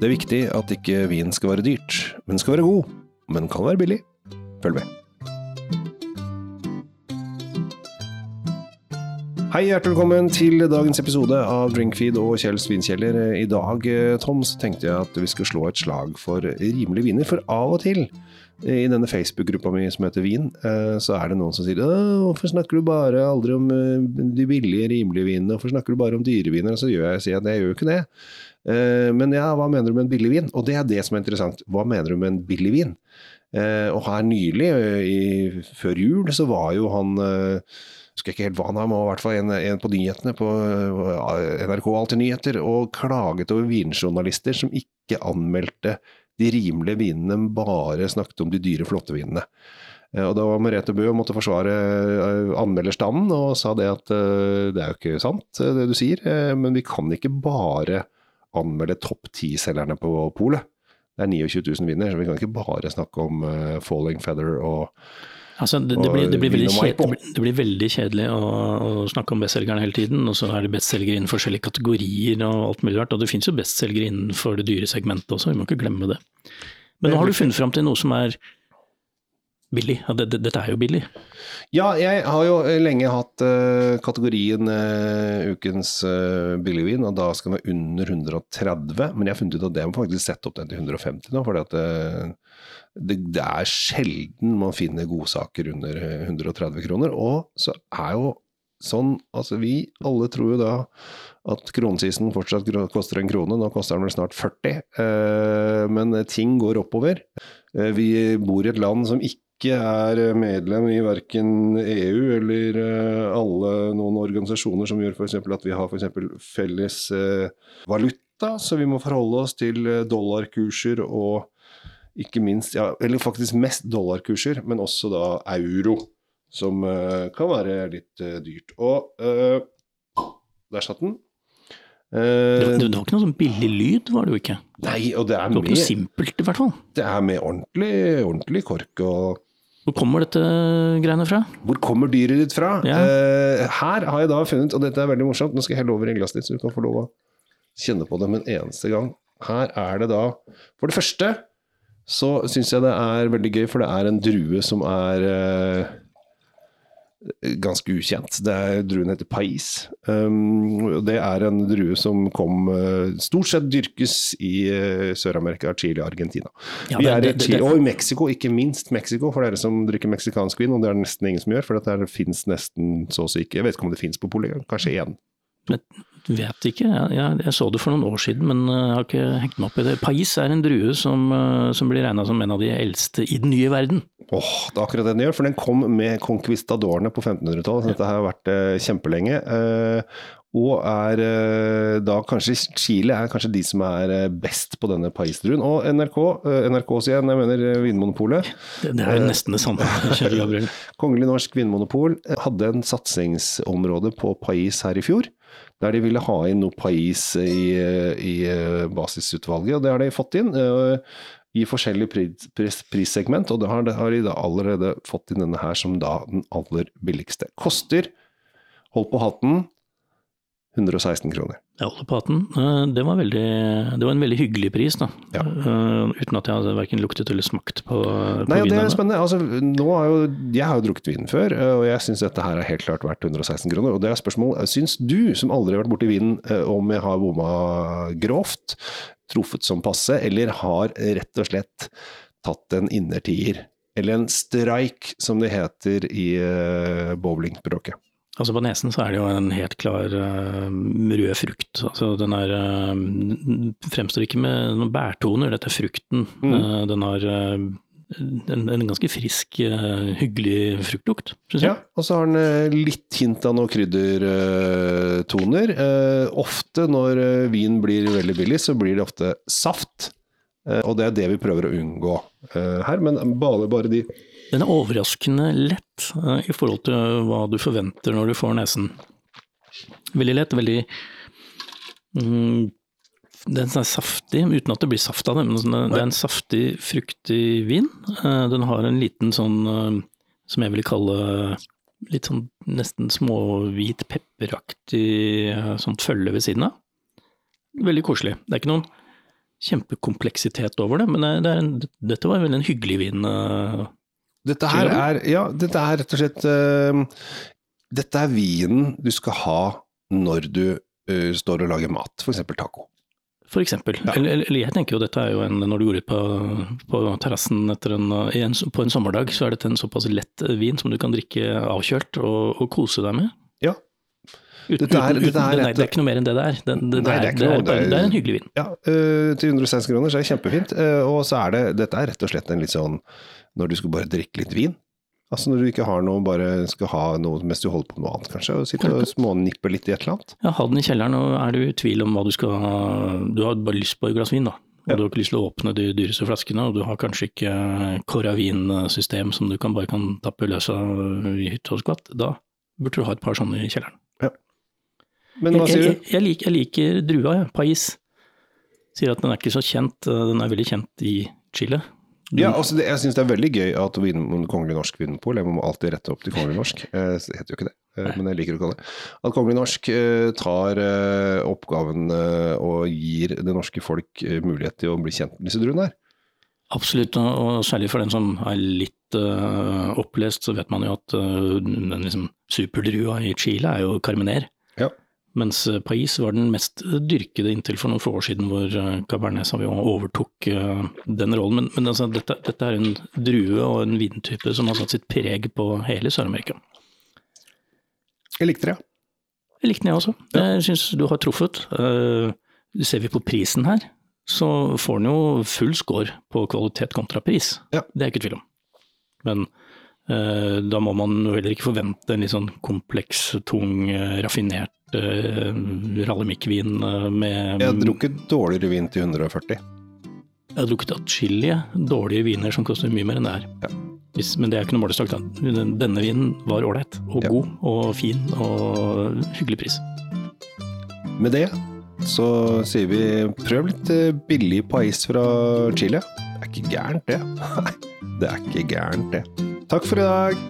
Det er viktig at ikke vin skal være dyrt, men skal være god. Men kan være billig. Følg med. Hei, hjertelig velkommen til dagens episode av Drinkfeed og Kjells vinkjeller. I dag, Tom, så tenkte jeg at vi skulle slå et slag for rimelige viner. For av og til i denne Facebook-gruppa mi som heter Vin, så er det noen som sier hvorfor snakker du bare aldri om de billige, rimelige vinene, hvorfor snakker du bare om dyreviner? Så gjør jeg, sier jeg at jeg gjør jo ikke det. Men ja, hva mener du med en billig vin? Og det er det som er interessant. Hva mener du med en billig vin? Og her nylig, i, før jul, så var jo han husker ikke helt hva han var, men i hvert fall en, en, på nyhetene på NRK Alltid nyheter, og klaget over vinjournalister som ikke anmeldte de rimelige vinene, bare snakket om de dyre, flotte vinene. Og da var Merete Bø og måtte forsvare anmelderstanden og sa det at det er jo ikke sant det du sier, men vi kan ikke bare anmelde topp ti-selgerne på polet. Det er 29 000 viner, så vi kan ikke bare snakke om Falling Feather og Altså, det, det, blir, det, blir kjedelig, det, blir, veldig kjedelig å, å snakke om bestselgerne hele tiden, og så er det bestselgere innen forskjellige kategorier og alt mulig rart. Og det finnes jo bestselgere innenfor det dyre segmentet også, vi må ikke glemme det. Men nå har du funnet fram til noe som er billig. Dette er jo billig. Ja, jeg har jo lenge hatt uh, kategorien uh, ukens uh, billigvin, og da skal den være under 130. Men jeg har funnet ut at det må faktisk sette opp den til 150 nå, fordi at det, det, er sjelden man finner godsaker under 130 kroner. Og så er jo sånn Altså, vi alle tror jo da at kronesisen fortsatt koster en krone. Nå koster den vel snart 40. Eh, men ting går oppover. Eh, vi bor i et land som ikke er medlem i verken EU eller alle noen organisasjoner som gjør f.eks. at vi har for felles valuta, så vi må forholde oss til dollarkurser og ikke minst, ja, eller faktisk mest dollarkurser, men også da euro, som uh, kan være litt uh, dyrt. Og uh, der satt den. Det, det, var ikke noe sånn billig lyd, var det jo ikke? Nei, og det er det var ikke noe simpelt, i hvert fall. Det er med ordentlig, ordentlig kork og Hvor kommer dette greiene fra? Hvor kommer dyret ditt fra? Ja. her har jeg da funnet, og dette er veldig morsomt, nå skal jeg helle over i glasset ditt, så du kan få lov å kjenne på det med en eneste gang. Her er det da, for det første så syns jeg det er veldig gøy, for det er en drue som er uh, ganske ukjent. Det er, druen heter Pais. Um, det er en drue som kom uh, Stort sett dyrkes i uh, Sør-Amerika, Chile og Argentina. Ja, det, Vi er i Chile, og i Mexico, ikke minst Mexico, for dere som drikker meksikansk vin, og det er det nesten ingen som gjør, for det fins nesten så å si ikke Jeg vet ikke om det fins på polet, kanskje én. Vet ikke, jeg, jeg, jeg, så det for noen år siden, men jeg har ikke hengt meg opp i det. Pais er en drue som, som blir regna som en av de eldste i den nye verden. Åh, oh, Det er akkurat det den gjør, for den kom med conquistadorene på 1500-tallet. Så dette har vært eh, kjempelenge. Eh, og er eh, da kanskje Chile er kanskje de som er eh, best på denne paisdruen. Og NRK, eh, NRK sier jeg, jeg mener Vinmonopolet. Det, det er jo nesten det samme, Kjell Gabriel. Kongelig Norsk Vinmonopol hadde en satsingsområde på pais her i fjor der de ville ha inn noe pais i, i basisutvalget, og det har de fått inn. I forskjellige pris, pris, prissegment, og da har, har de da allerede fått inn denne her som da den aller billigste. Koster, hold på hatten, 116 kroner. Jeg holder på hatten. Det var, veldig, det var en veldig hyggelig pris, da. Ja. Uh, uten at jeg hadde verken luktet eller smakt på, på Nei, Det er spennende. Altså, har jo, jeg har jo drukket vin før, eh, og jeg syns dette her er helt klart verdt 116 kroner. Og det er spørsmål, syns du, som aldri har vært borti vinen, eh, om jeg har bomma grovt, truffet som passe, eller har rett og slett tatt en innertier? Eller en strike, som det heter i bowlingspråket. Altså På nesen så er det jo en helt klar uh, rød frukt. Altså Den er, uh, fremstår ikke med noen bærtoner, dette er frukten. Mm. Uh, den har en, en, ganske frisk, hyggelig fruktlukt, syns jeg. Ja, og så har den litt hint av noen kryddertoner. ofte når vin blir veldig billig, så blir det ofte saft. og det er det vi prøver å unngå her, men bare, bare de den er overraskende lett uh, i forhold til hva du forventer når du får nesen. Veldig lett, veldig mm, Den er saftig, uten at det blir saft av det. Men det er en saftig, fruktig vin. Uh, den har en liten sånn, uh, som jeg ville kalle litt sånn nesten småhvit, pepperaktig sånt følge ved siden av. Veldig koselig. Det er ikke noen kjempekompleksitet over det, men det, en, dette var vel en hyggelig vin. Dette her er, ja, dette er rett og slett uh, Dette er vinen du skal ha når du uh, står og lager mat, f.eks. taco. For eksempel. Ja. Eller, eller jeg tenker jo dette er jo en, når du går ut på, på terrassen etter en, en, på en sommerdag, så er dette en såpass lett vin som du kan drikke avkjølt og, og kose deg med. Uten, Dette er- uten, dette er nei, det, er, ikke noe mer enn det det er. Det, det, Nei, det er noe, det er- det er en hyggelig vin. Ja, eh, til 116 kroner så er det kjempefint. eh, og så er det Dette er rett og slett en litt sånn når du skal bare drikke litt vin. Altså når du ikke har noe, bare skal ha noe mens du holder på med noe annet, kanskje. Og sitte og smånippe litt i et eller annet. Ja, ha den i kjelleren, og er du i tvil om hva du skal Du har bare lyst på et glass vin, da. Og Ja. du har ikke lyst til å åpne de dyreste flaskene, og du har kanskje ikke Coravin-system som du kan bare kan tappe løs av i hytte og skvatt. Da burde du ha et par sånne i kjelleren. Men hva sier sier jeg, du? jeg, liker, jeg liker drua, jeg. Pais. Sier at den er ikke så kjent. eh, Den er veldig kjent i Chile. Du- Ja, altså det, jeg syns det er veldig gøy at vin, Kongelig Norsk Vinmonopol Jeg må alltid rette opp til Kongelig Norsk, eh, det heter jo ikke det, eh, men jeg liker å kalle det. At Kongelig Norsk tar oppgaven og gir det norske folk mulighet til å bli kjent med disse druene her. Absolutt, og særlig for den som er litt opplest, så vet man jo at den liksom superdrua i Chile er jo Carmener. Ja. Mens eh, Pais var den mest dyrkede inntil for noen få år siden, hvor eh, Cabernet Sauvignon overtok eh, den rollen. Men, men altså, dette, dette er en drue og en vintype som har satt sitt preg på hele Sør-Amerika. Jeg likte det, ja. Jeg likte den jeg også. Jeg syns du har truffet. Ser vi på prisen her, så får den jo full score på kvalitet kontra pris. Ja. Det er ikke tvil om. Men da må man jo heller ikke forvente en litt sånn kompleks, tung, raffinert uh, rallemikk-vin eh, med Jeg har drukket dårligere vin til 140. Jeg har drukket atskillige dårlige viner som koster mye mer enn det her. Ja. Hvis, men det er ikke noe målestokk, Denne vinen var ålreit, og Ja. god, og fin, og hyggelig pris. Med det så sier vi prøv litt eh, billig pais fra Chile. Det er ikke gærent, det. Nei, det er ikke gærent, det. Takk for i dag.